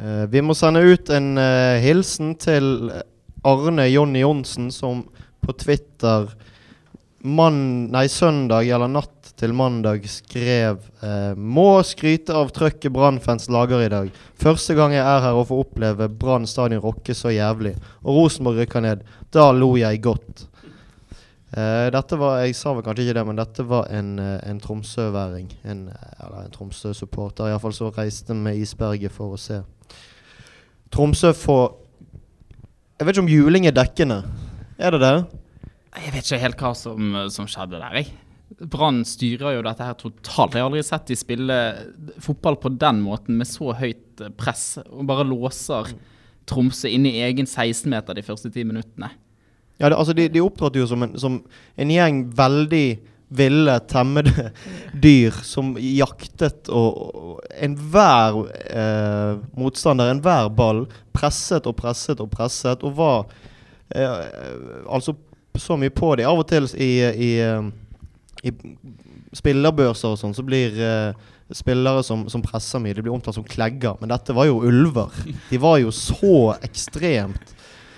Eh, vi må sende ut en uh, hilsen til Arne Jonny Johnsen, som på Twitter mann, nei, søndag eller natt til mandag skrev uh, Må skryte av trøkket Brann-fans lager i dag. Første gang jeg er her og får oppleve Brann stadion rocke så jævlig. Og Rosenborg rykker ned. Da lo jeg godt. Uh, dette var, Jeg sa vel kanskje ikke det, men dette var en, en tromsøværing. En, eller en Tromsø-supporter, iallfall som reiste med isberget for å se Tromsø får Jeg vet ikke om juling er dekkende. Er det det? Jeg vet ikke helt hva som, som skjedde der, jeg. Brann styrer jo dette her totalt. Jeg har aldri sett de spille fotball på den måten, med så høyt press. Og bare låser Tromsø inn i egen 16-meter de første ti minuttene. Ja, det, altså de, de opptrådte jo som en, som en gjeng veldig ville, temmede dyr som jaktet og, og enhver eh, motstander, enhver ball, presset og presset og presset, og var eh, altså så mye på dem. Av og til i, i, i spillerbørser og sånn, så blir eh, spillere som, som, presser mye, de blir omtalt som klegger. Men dette var jo ulver. De var jo så ekstremt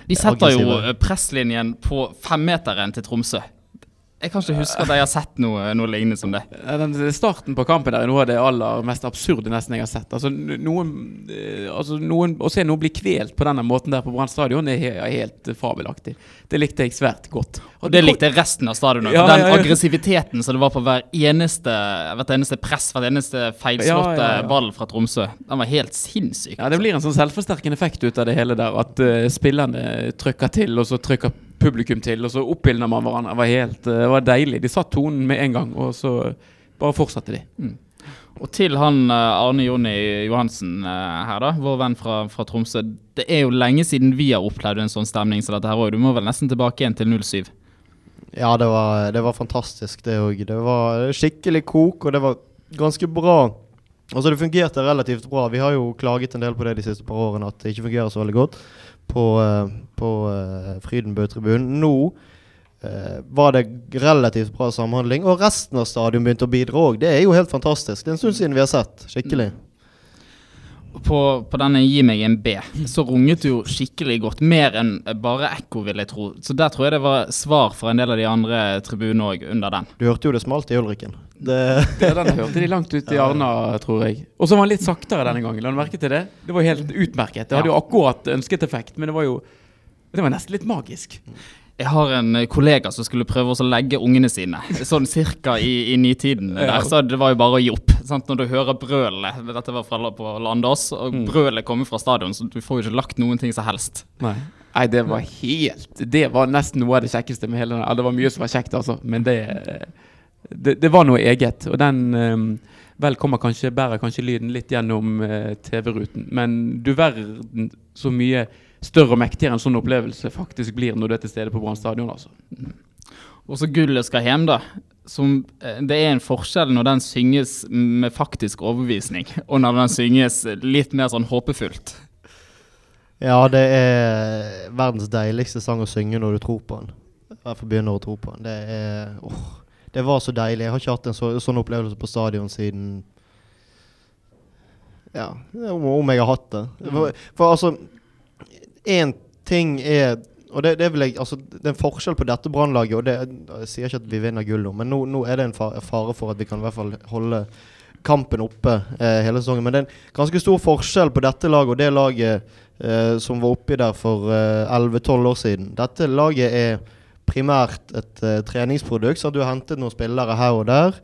De setter jo presslinjen på femmeteren til Tromsø. Jeg kan ikke huske at jeg har sett noe, noe lignende som det. Den starten på kampen der er noe av det aller mest absurde nesten jeg har sett. Altså, noen, eh, altså, noen, Å se noen bli kvelt på denne måten der på Brann stadion er helt fabelaktig. Det likte jeg svært godt. Og det likte resten av stadionet. Ja, den ja, ja. aggressiviteten som det var på hver eneste, hvert eneste press, hvert eneste feilslåtte ball fra Tromsø, den var helt sinnssyk. Ja, Det blir en sånn selvforsterkende effekt ut av det hele der. At uh, spillerne trykker til, og så trykker publikum til, og så oppildna man hverandre. Det var helt det var deilig. De satt tonen med en gang, og så bare fortsatte de. Mm. Og til han Arne Jonny Johansen her, da, vår venn fra, fra, Tromsø. Det er jo lenge siden vi har opplevd en sånn stemning som dette her òg. Du må vel nesten tilbake igjen til 07? Ja, det var, det var fantastisk, det òg. Det var skikkelig kok, og det var ganske bra. Altså, det fungerte relativt bra. Vi har jo klaget en del på det de siste par årene, at det ikke fungerer så veldig godt på, uh, på uh, Frydenbø-tribunen. Nå uh, var det relativt bra samhandling, og resten av stadion begynte å bidra òg. Det er jo helt fantastisk. Det er en stund siden vi har sett skikkelig. På, på, denne Gi meg en B, så runget det jo skikkelig godt. Mer enn bare ekko, vil jeg tro. Så der tror jeg det var svar for en del av de andre tribunene òg, under den. Du hørte jo det smalt i Ulriken. Det... det den hørte de langt ut i Arna, tror jeg. Og så var den litt saktere denne gangen. La du merke til det? Det var helt utmerket. Det hadde jo akkurat ønsket effekt, men det var jo Det var nesten litt magisk. Jeg har en eh, kollega som skulle prøve å legge ungene sine, sånn cirka i, i nitiden. Der, så det var jo bare å gi opp. Sant? Når du hører brølet Dette var fra på Landås, og mm. brølet kommer fra stadion, så du får jo ikke lagt noen ting som helst. Nei. Nei, det var helt Det var nesten noe av det kjekkeste med hele den. Det var mye som var kjekt, altså, men det, det, det var noe eget. Og den um, vel kommer kanskje, bærer kanskje lyden litt gjennom uh, TV-ruten, men du verden så mye større og mektigere en sånn opplevelse faktisk blir når du er til stede på Brann stadion. Altså. Og så gullet skal hjem, da. Som, eh, det er en forskjell når den synges med faktisk overbevisning, og når den synges litt mer sånn håpefullt. Ja, det er verdens deiligste sang å synge når du tror på den. I hvert fall begynner å tro på den. Det, er, oh, det var så deilig. Jeg har ikke hatt en så, sånn opplevelse på stadion siden Ja, om jeg har hatt det. For, for altså én ting er og det, det, jeg, altså, det, er en forskjell på dette brannlaget. og det, Jeg sier ikke at vi vinner gull nå, men nå, nå, er det en fare for at vi kan i hvert fall holde kampen oppe eh, hele sesongen. Men det er en ganske stor forskjell på dette laget og det laget eh, som var oppi der for eh, 11-12 år siden. Dette laget er primært et uh, treningsprodukt, så du har hentet noen spillere her og der.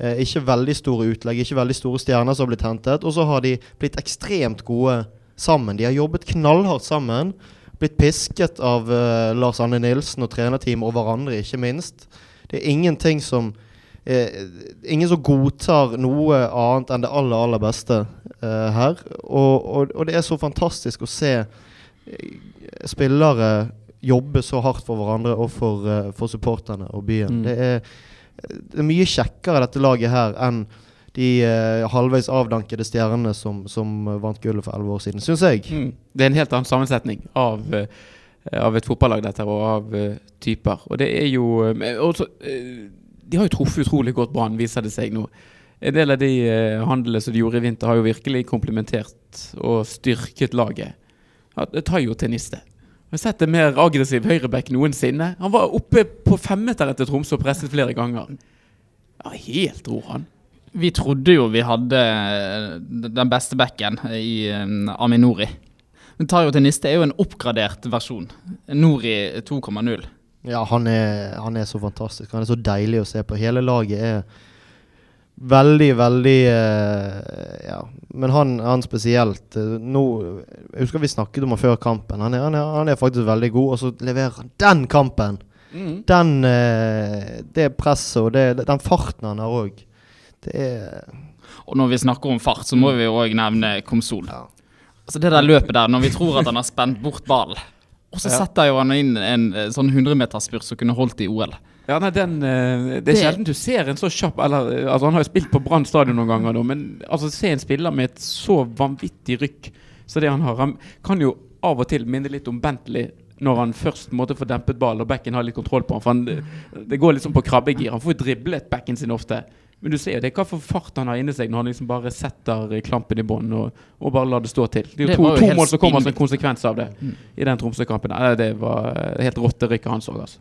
Uh, ikke veldig store utlegg, ikke veldig store stjerner som har blitt hentet. Og så har de blitt ekstremt gode sammen. De har jobbet knallhardt sammen. Blitt pisket av uh, Lars Anne Nilsen og trenerteam og hverandre, ikke minst. Det er ingenting som Ingen som godtar noe annet enn det aller, aller beste her. Og, og, og, det er så fantastisk å se spillere jobbe så hardt for hverandre og for, for supporterne og byen. Mm. Det, er, det er mye kjekkere dette laget her enn de uh, halvveis avdankede stjernene som, som vant gullet for elleve år siden, syns jeg. Mm. Det er en helt annen sammensetning av, uh, av et fotballag, dette, og av uh, typer. Og det er jo også, De har jo truffet utrolig godt Brann, viser det seg nå. En del av de eh, handlene som de gjorde i vinter, har jo virkelig komplementert og styrket laget. Det tar jo til Niste. Jeg har sett en mer aggressiv høyreback noensinne. Han var oppe på femmeteren til Tromsø og presset flere ganger. Ja, helt ror han. Vi trodde jo vi hadde eh, den beste backen i um, Aminori. Men Tayo Teniste er jo en oppgradert versjon. Nori 2,0. Ja, han er, han er så fantastisk. Han er så deilig å se på. Hele laget er veldig, veldig eh, Ja. Men han, han spesielt eh, Nå Jeg husker vi snakket om han før kampen. Han er, han, er, han er faktisk veldig god, og så leverer han den kampen! Den eh, Det presset og det, den farten han har òg. Det er Og når vi snakker om fart, så må vi òg nevne Komsol. Ja. Altså Det der løpet der, når vi tror at han har spent bort ballen, og så setter jo han inn en sånn 100-metersspurt som kunne holdt i OL. Ja, nei, den, eh, Det er Det- sjelden du ser en så kjapp eller, eh, altså Han har jo spilt på Brann stadion noen ganger, men altså se en spiller med et så vanvittig rykk som det han har. Han kan jo av og til minne litt om Bentley når han først måtte få dempet ballen og backen har litt kontroll på han. For han, det- det går litt sånn på krabbegir. Han får jo driblet backen sin ofte. Men du ser jo det hva for fart han har inni seg når han liksom bare setter eh, klampen i bånn og, og bare lar det stå til. Det er jo to, to mål som kommer som en konsekvens av det i den Tromsø-kampen. Det var eh, helt rått det rykket han så, altså.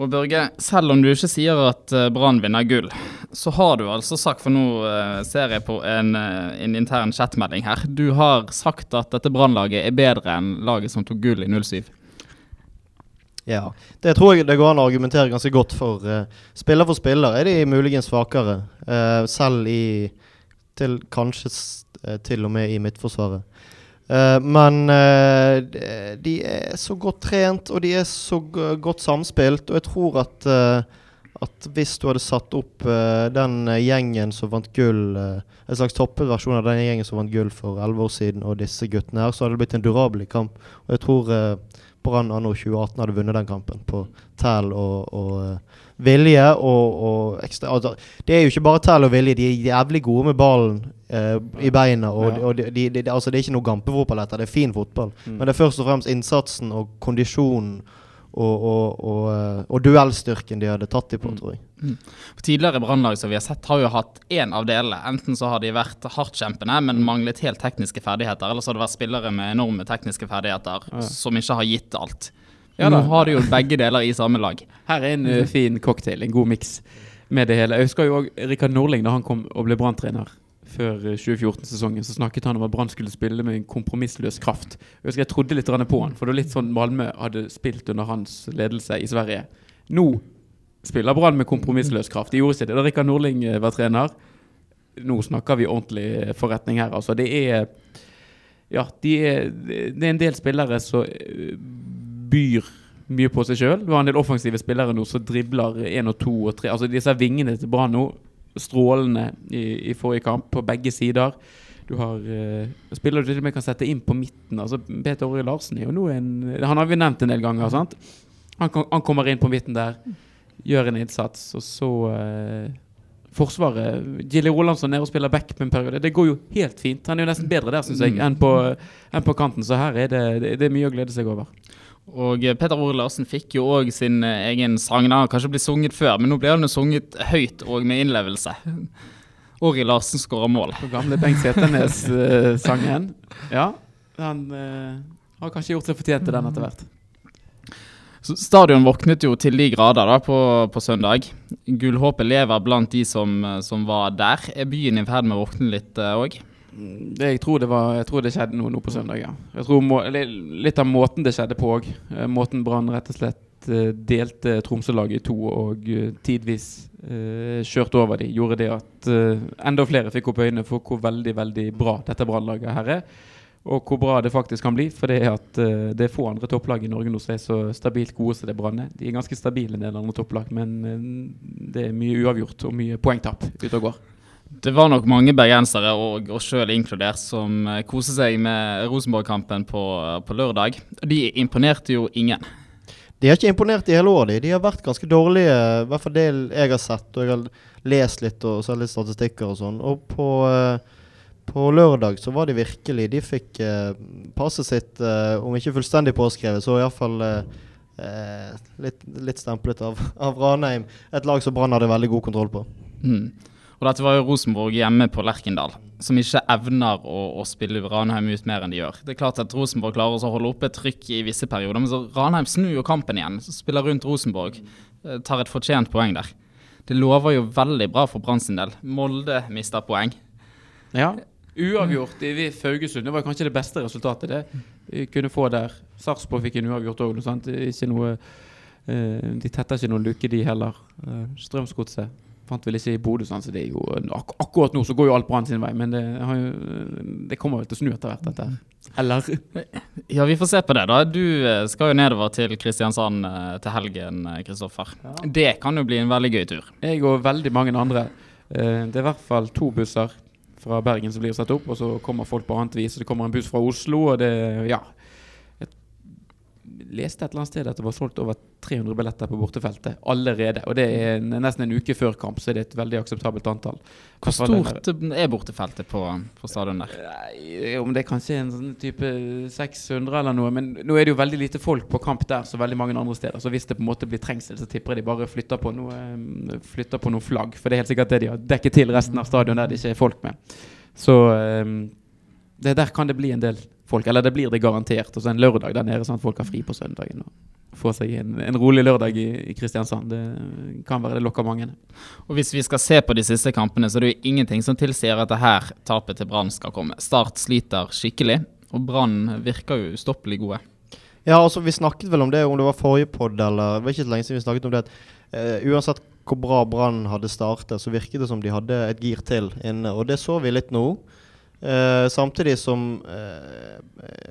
Og Børge, selv om du ikke sier at eh, Brann vinner gull, så har du altså sagt, for nå eh, ser jeg på en, eh, en intern chatmelding her, du har sagt at dette Brannlaget er bedre enn laget som tok gull i 07. Ja, det tror jeg det går an å argumentere ganske godt for. spiller for spiller er de muligens svakere, selv i til, Kanskje til og med i Midtforsvaret. Eh, men eh, de- er så godt trent, og de er så godt samspilt, og jeg tror at eh, at hvis du hadde satt opp den gjengen som vant gull, en slags toppet versjon av den gjengen som vant gull for elleve år siden, og disse guttene her, så hadde det blitt en durabel kamp. Og jeg tror Brann anno 2018 hadde vunnet den kampen på tæl og, og vilje. Og, og ekstra, altså, det er jo ikke bare tell og vilje, de er jævlig gode med ballen eh, i beina. Og, Ja. og de, de, de, altså, det er ikke noe gampefotball, dette, det er fin fotball. Mm. Men det er først og fremst innsatsen og kondisjonen og, og, og, eh, duellstyrken de hadde tatt dem på, Mm. tror jeg. For Tidligere brannlag som vi har sett, har jo hatt én av delene. Enten så har de vært hardtkjempende, men manglet helt tekniske ferdigheter. Eller så har det vært spillere med enorme tekniske ferdigheter Ja. som ikke har gitt alt. Ja Nå har de jo begge deler i samme lag. Her er en uh, fin cocktail, en god miks med det hele. Jeg husker jo òg Rikard Norling, da han kom og ble Brann-trener før eh, 2014-sesongen, så snakket han om at Brann skulle spille med en kompromissløs kraft. Jeg husker jeg trodde litt på han, for det var litt sånn Malmö hadde spilt under hans ledelse i Sverige. Nå spiller Brann med kompromissløs kraft. De gjorde sitt da Rikard Norling eh, var trener. Nå snakker vi ordentlig eh, forretning her, altså. Det er Ja, de er, det er en del spillere som eh, byr mye på seg sjøl. Du har en del offensive spillere nå som dribler én og to og tre. Altså Disse vingene til Brann nå, strålende i, i forrige kamp, på begge sider. Du har uh, spillere du til og med kan sette inn på midten. Altså Peter Åre Larsen er jo nå en Han har vi nevnt en del ganger. sant? Han, han kommer inn på midten der, gjør en innsats, og så uh, Forsvaret Gilly Rolandsson er og spiller back på en periode. Det går jo helt fint. Han er jo nesten bedre der, syns jeg, enn på, enn på kanten. Så her er det, det, det er mye å glede seg over. Og eh, Peter Ore Larsen fikk jo òg sin eh, egen sang. Den har kanskje blitt sunget før, men nå blir den sunget høyt og med innlevelse. Ori Larsen skårer mål. På gamle Bengt Seternes-sangen. ja, han uh, har kanskje gjort seg fortjent til den etter hvert. Så Stadion våknet jo til de grader da på, på søndag. Gullhåpet lever blant de som, eh, som var der. Er byen i ferd med å våkne litt òg? Det, jeg, tror det var, jeg tror det skjedde noe nå på søndag, ja. Jeg tror må, Litt av måten det skjedde på òg. Måten Brann rett og slett eh, delte Tromsø-laget i to og eh, tidvis eh, kjørte over de, gjorde det at eh, enda flere fikk opp øynene for hvor veldig veldig bra dette Brannlaget her er. Og hvor bra det faktisk kan bli. For det er at eh, det er få andre topplag i Norge nå som er så stabilt gode som det Brann er. De er ganske stabile, en del andre topplag, men eh, det er mye uavgjort og mye poengtap ute og går. Det var nok mange bergensere, og oss sjøl inkludert, som eh, koste seg med Rosenborg-kampen på, på lørdag. De imponerte jo ingen. De har ikke imponert i hele år, de. De har vært ganske dårlige, i hvert fall det jeg har sett. Og jeg har lest litt og sett litt statistikker og sånn. Og på, eh, på lørdag så var de virkelig De fikk eh, passet sitt, eh, om ikke fullstendig påskrevet, så iallfall eh, eh, litt, litt stemplet av, av Ranheim. Et lag som Brann hadde veldig god kontroll på. Mm. Og dette var jo Rosenborg hjemme på Lerkendal, som ikke evner å, å spille Ranheim ut mer enn de gjør. Det er klart at Rosenborg klarer også å holde oppe et trykk i visse perioder, men så Ranheim snur jo kampen igjen. Spiller rundt Rosenborg. eh, Tar et fortjent poeng der. Det lover jo veldig bra for Brann sin del. Molde mister poeng. Ja. Uavgjort i Faugesund det var kanskje det beste resultatet det vi kunne få der. Sarpsborg fikk en uavgjort òg, eh, De tetter ikke noen luke, de heller. Uh, Strømsgodset fant vel ikke i Bodø, sånn, så det er jo ak akkurat nå så går jo alt Brann sin vei, men det, har jo, det kommer vel til å snu etter hvert, dette her. Eller? Ja, vi får se på det, da. Du eh, skal jo nedover til Kristiansand eh, til helgen, Kristoffer. Kristoffer. Det kan jo bli en veldig gøy tur. Jeg og veldig mange andre. Eh, Det er i hvert fall to busser fra Bergen som blir satt opp, og så kommer folk på annet vis. Det kommer en buss fra Oslo, og det Ja. Leste et eller annet sted at det var solgt over 300 billetter på bortefeltet allerede. Og det er nesten en uke før kamp, så er det et veldig akseptabelt antall. Hvor stort er bortefeltet på, på stadion der? Nei, Om det er kanskje er en sånn type 600 eller noe. Men nå er det jo veldig lite folk på kamp der som veldig mange andre steder. Så hvis det på en måte blir trengsel, så tipper jeg de bare flytter på noe, eh, flytter på noe flagg. For det er helt sikkert det de har dekket til resten av stadion der det ikke er folk med. Så um, det der kan det bli en del folk. Eller det blir det garantert. Og så en lørdag der nede, sånn at folk har fri på søndagen. Og får seg en, en rolig lørdag i, i Kristiansand. Det kan være det lokker mange. Og Hvis vi skal se på de siste kampene, så er det jo ingenting som tilsier at det her tapet til Brann skal komme. Start sliter skikkelig, og Brann virker jo ustoppelig gode. Ja, altså vi snakket vel om det, om det var forrige pod eller Det var ikke så lenge siden vi snakket om det. at uh, Uansett hvor bra Brann hadde startet, så virket det som de hadde et gir til inne. Og det så vi litt nå. Eh, samtidig som uh,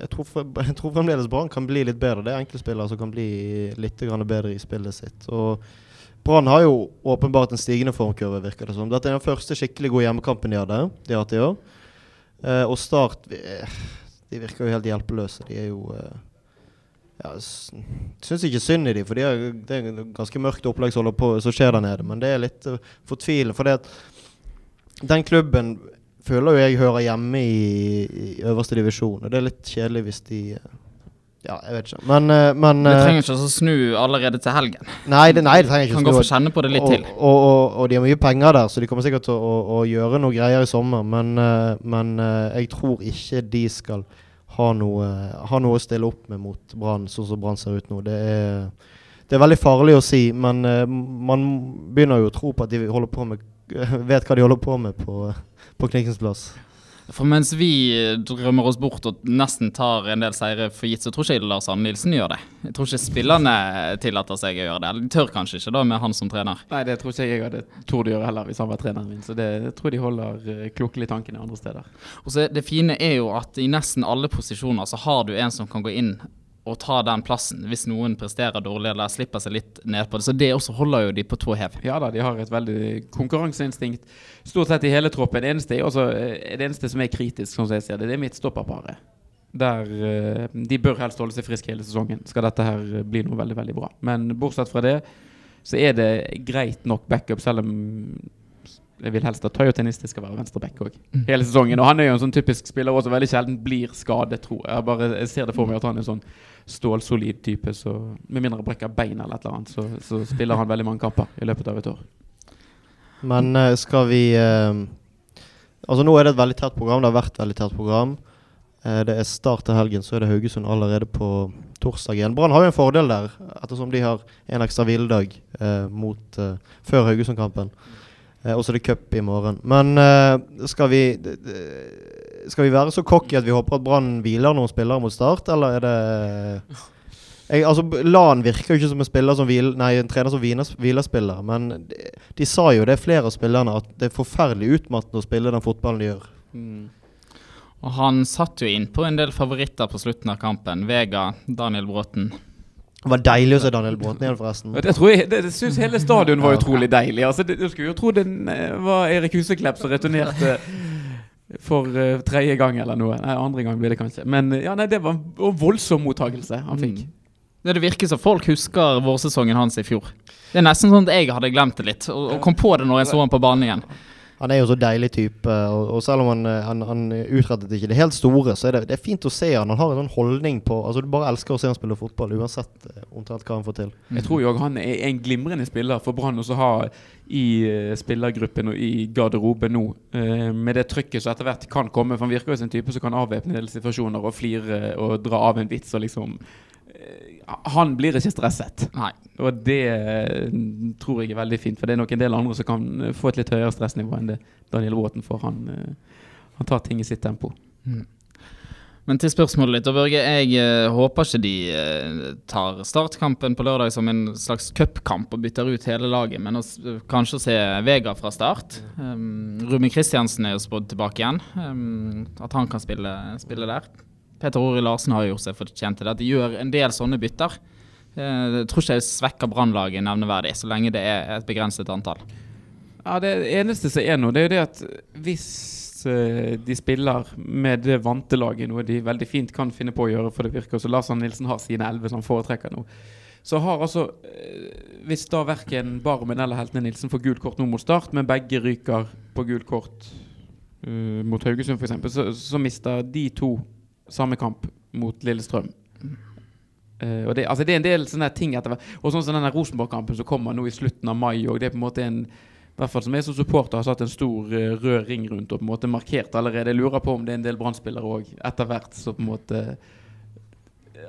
jeg, tror jeg tror fremdeles Brann kan bli litt bedre. Det er enkeltspillere som kan bli litt bedre i spillet sitt. Og Brann har jo åpenbart en stigende formkurve, virker det som. Dette er den første skikkelig gode hjemmekampen de hadde. De har hatt i år. Eh, og Start De virker jo helt hjelpeløse. De er jo ja, Syns ikke synd i dem, for de er, det er ganske mørkt opplegg som, skjer der nede. Men det er litt uh, fortvilende. For det at den klubben føler jo jeg hører hjemme i, i øverste divisjon. Og det er litt kjedelig hvis de uh, Ja, jeg vet ikke. Men, uh, men Det trenger ikke å snu allerede til helgen. Nei, det, nei, det trenger ikke Kan å snu. for å kjenne på det litt og, til. Og, og, og de har mye penger der, så de kommer sikkert til å, å, å gjøre noe greier i sommer. Men, men jeg tror ikke de skal ha noe, ha noe å stille opp med mot Brann, sånn som Brann ser ut nå. Det er, det er veldig farlig å si, men man begynner jo å tro på at de holder på med, vet hva de holder på med på, på Knikkens plass. For mens vi drømmer oss bort og nesten tar en del seire for gitt, så tror ikke jeg Lars Arne Nilsen gjør det. Jeg tror ikke spillerne tillater seg å gjøre det. De tør kanskje ikke, da, med han som trener. Nei, det tror ikke jeg hadde tort å gjøre heller hvis han var treneren min. Så det, jeg tror de holder uh, klokkelig tankene andre steder. Og så Det fine er jo at i nesten alle posisjoner så har du en som kan gå inn og ta den plassen hvis noen presterer dårlig eller slipper seg litt ned på det. Så det også holder jo de på tå hev. Ja da, de har et veldig konkurranseinstinkt stort sett i hele troppen. Det eneste, også, eh, det eneste som er kritisk, sånn som jeg ser det, det er midtstopperparet. Der uh, De bør helst holde seg friske hele sesongen, skal dette her eh, bli noe veldig, veldig bra. Men bortsett fra det, så er det greit nok backup, selv om jeg vil helst at Tayo Tenisti skal være venstreback òg. Hele sesongen. Og han er jo en sånn typisk spiller også veldig sjelden blir skadet, tror jeg. Jeg, bare, jeg ser det for meg at han er sånn stålsolid type, så med mindre han brekker bein eller et eller annet, så, så spiller han veldig mange kamper i løpet av et år. Men eh, skal vi eh, Altså Nå er det et veldig tett program. Det har vært et veldig tett program. Eh, det er start til helgen, så er det Haugesund allerede på torsdag igjen. Brann har jo en fordel der, ettersom de har en ekstra hviledag eh, før Haugesund-kampen. Eh, og så er det cup i morgen. Men eh, skal vi Skal vi være så cocky at vi håper at Brann hviler noen spillere mot start, eller er det jeg, altså, Lan virker jo ikke som en spiller som hvil, Nei, en trener som hviler- spillere, men de, de sa jo det, flere av spillerne, at det er forferdelig utmattende å spille den fotballen de gjør. Og han satt jo innpå en del favoritter på slutten av kampen. Vega, Daniel Bråten. Det var deilig å se Daniel Bråten igjen, forresten. Det, tror jeg, det, det synes hele stadion var utrolig deilig. Altså, det, du skulle jo tro det eh, var Erik Huseklepp som returnerte for uh, tredje gang eller noe. Nei, andre gang blir det kanskje. Men eh, ja, nei, det var en voldsom mottakelse han fikk. Det, det virker som folk husker vårsesongen hans i fjor. Det er nesten sånn at jeg hadde glemt det litt, og, og kom på det når jeg så han på banen igjen. Han er jo så deilig type, og, og selv om han, eh, han, han utrettet ikke det helt store, så er det, det er fint å se han. Han har en sånn holdning på Altså Du bare elsker å se han spille fotball, uansett eh, omtrent hva han får til. Jeg tror jo han er en glimrende spiller for Brann å ha i eh, spillergruppen og i garderoben nå. med det trykket som etter hvert kan komme. For han virker jo som en type som kan avvæpne situasjoner og flire og dra av en vits og liksom Han blir ikke stresset. Nei. Og det eh, tror jeg er veldig fint, for det er nok en del andre som kan få et litt høyere stressnivå enn det Daniel Bråten får. Han, eh, han tar ting i sitt tempo. Men til spørsmålet ditt, Børge. Jeg eh, håper ikke de tar startkampen på lørdag som en slags cupkamp og bytter ut hele laget, men å, kanskje å se Vega fra start. Um, Rumi Kristiansen er jo spådd tilbake igjen. Um, at han kan spille, spille der. Peter Ori Larsen har jo gjort seg fortjent til det. At de gjør en del sånne bytter. Eh, jeg tror ikke det svekker Brannlaget nevneverdig, så lenge det er et begrenset antall. Ja, Det eneste som er nå, det er jo det at hvis eh, de spiller med det vante laget, noe de veldig fint kan finne på å gjøre, for det virker som Lars Nilsen har sine elleve som han foretrekker nå, så har altså eh, Hvis da verken Barmen eller Heltene Nilsen får gult kort nå mot start, men begge ryker på gult kort uh, mot Haugesund f.eks., så, så mister de to samme kamp mot Lillestrøm. Uh, og det, altså det er en del sånne ting etter hvert. Og sånn som denne Rosenborg-kampen som kommer nå i slutten av mai, og det er på en måte en i hvert fall som jeg som supporter har satt en stor uh, rød ring rundt og på en måte markert allerede. Jeg lurer på om det er en del brannspillere òg etter hvert så på en måte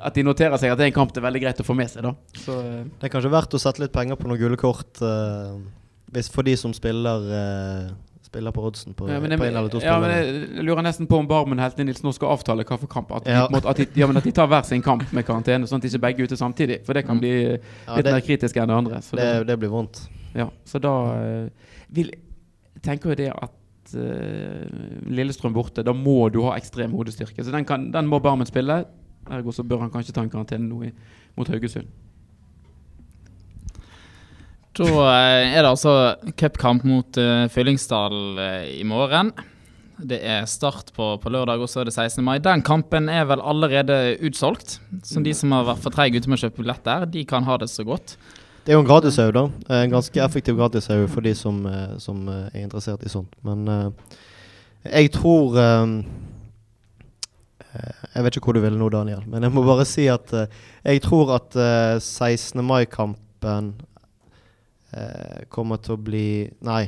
At de noterer seg at det er en kamp det er veldig greit å få med seg, da. Så uh, Det er kanskje verdt å sette litt penger på noen gule kort eh, for de som spiller Spiller på oddsen på, ja, men, på en eller to ja, men jeg lurer nesten på om Barmen Heltene Nilsen nå skal avtale hva for kamp. At de, Ja. på at de, ja, at de tar hver sin kamp med karantene, sånn at de ikke begge er ute samtidig. For det kan bli Ja, litt det, mer kritisk enn det andre. Så det, da- det blir vondt. Ja, så da eh, vil, tenker jo det at eh, Lillestrøm borte, da må du ha ekstrem hodestyrke. Så den, kan, den må Barmen spille. Ergo så bør han kanskje ta en karantene nå i, mot Haugesund. Da eh, er det altså cupkamp mot uh, Fyllingsdal eh, i morgen. Det er start på, på lørdag, og så er det 16. mai. Den kampen er vel allerede utsolgt. Så de som har vært for treige ute med å kjøpe billett der, de kan ha det så godt. Det er jo en gratishaug, da. En ganske effektiv gratishaug for de som, som er interessert i sånt. Men uh, jeg tror eh, Jeg vet ikke hvor du vil nå, Daniel, men jeg må bare si at uh, jeg tror at eh, 16. mai-kampen kommer til å bli Nei.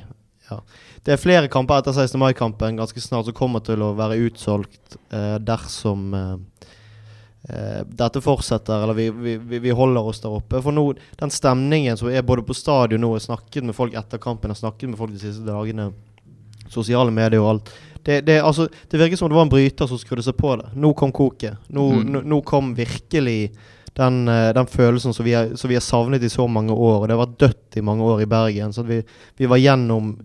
Ja. Det er flere kamper etter 16. mai-kampen ganske snart som kommer til å være utsolgt eh, dersom eh, eh, dette fortsetter, eller vi, vi, vi, holder oss der oppe. For nå, den stemningen som er både på stadion nå, har snakket med folk etter kampen, har snakket med folk de siste dagene, sosiale medier og alt. Det, det, altså, det virker som det var en bryter som skrudde seg på det. Nå kom koket. Nå, Mm. nå, nå kom virkelig den, eh, den følelsen som vi, har, som vi har savnet i så mange år. Og det har vært dødt i mange år i Bergen. Så vi, vi var gjennom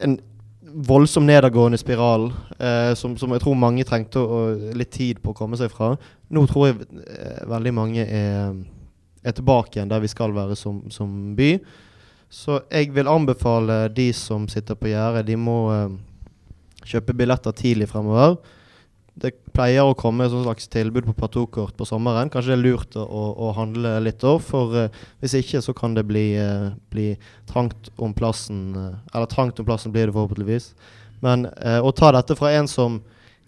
en voldsom nedadgående spiral eh, som, som jeg tror mange trengte å- litt tid på å komme seg fra. Nå tror jeg eh, veldig mange er, er tilbake igjen der vi skal være som, som by. Så jeg vil anbefale de som sitter på gjerdet, de må eh, kjøpe billetter tidlig fremover. Det pleier å komme et slags tilbud på platokort på sommeren. Kanskje det er lurt å, å, handle litt òg, for uh, hvis ikke så kan det bli, uh, bli trangt om plassen. Uh, eller trangt om plassen blir det forhåpentligvis. Men å ta dette fra en som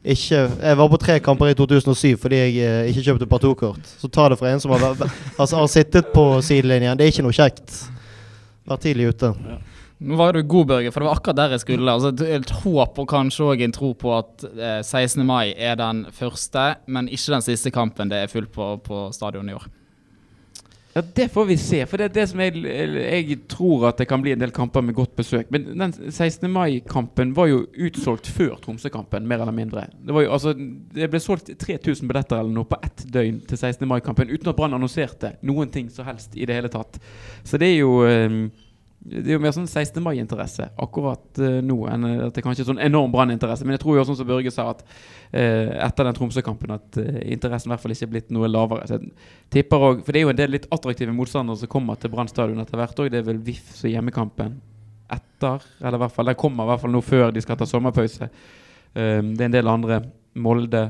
ikke Jeg var på tre kamper i 2007 fordi jeg ikke kjøpte platokort. Så ta det fra en som har, altså, har sittet på sidelinjen. Det er ikke noe kjekt. Vær tidlig ute. Nå var du god, Børge, for det var akkurat der jeg skulle. Altså, et- håp og kanskje òg en tro på at eh, 16. mai er den første, men ikke den siste kampen det er fullt på på stadion i år. Ja, Det får vi se. For det er det som jeg, jeg tror at det kan bli en del kamper med godt besøk. Men den 16. mai-kampen var jo utsolgt før Tromsø-kampen, mer eller mindre. Det, jo, altså, det ble solgt 3000 billetter eller noe på ett døgn til 16. mai-kampen uten at Brann annonserte noen ting så helst i det hele tatt. Så det er jo eh, det er jo mer sånn 16. mai-interesse akkurat uh, nå enn at det kanskje er sånn enorm branninteresse. Men jeg tror jo sånn som Børge sa, at uh, etter den Tromsø-kampen at uh, interessen i hvert fall ikke er blitt noe lavere. Så jeg tipper også, For det er jo en del litt attraktive motstandere som kommer til Brann stadion etter hvert òg. Det er vel VIF som hjemmekampen etter. Eller i hvert fall, den kommer i hvert fall nå før de skal ta sommerpause. Um, det er en del andre. Molde.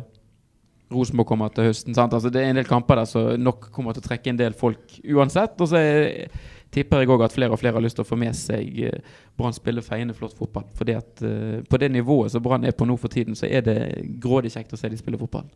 Rosenborg kommer til høsten. Sant? Altså, det er en del kamper der som nok kommer til å trekke en del folk uansett. Og så er tipper jeg òg at flere og flere har lyst til å få med seg eh, Brann spille feiende flott fotball. Fordi at eh, på det nivået som Brann er på nå for tiden, så er det grådig kjekt å se de spille fotball.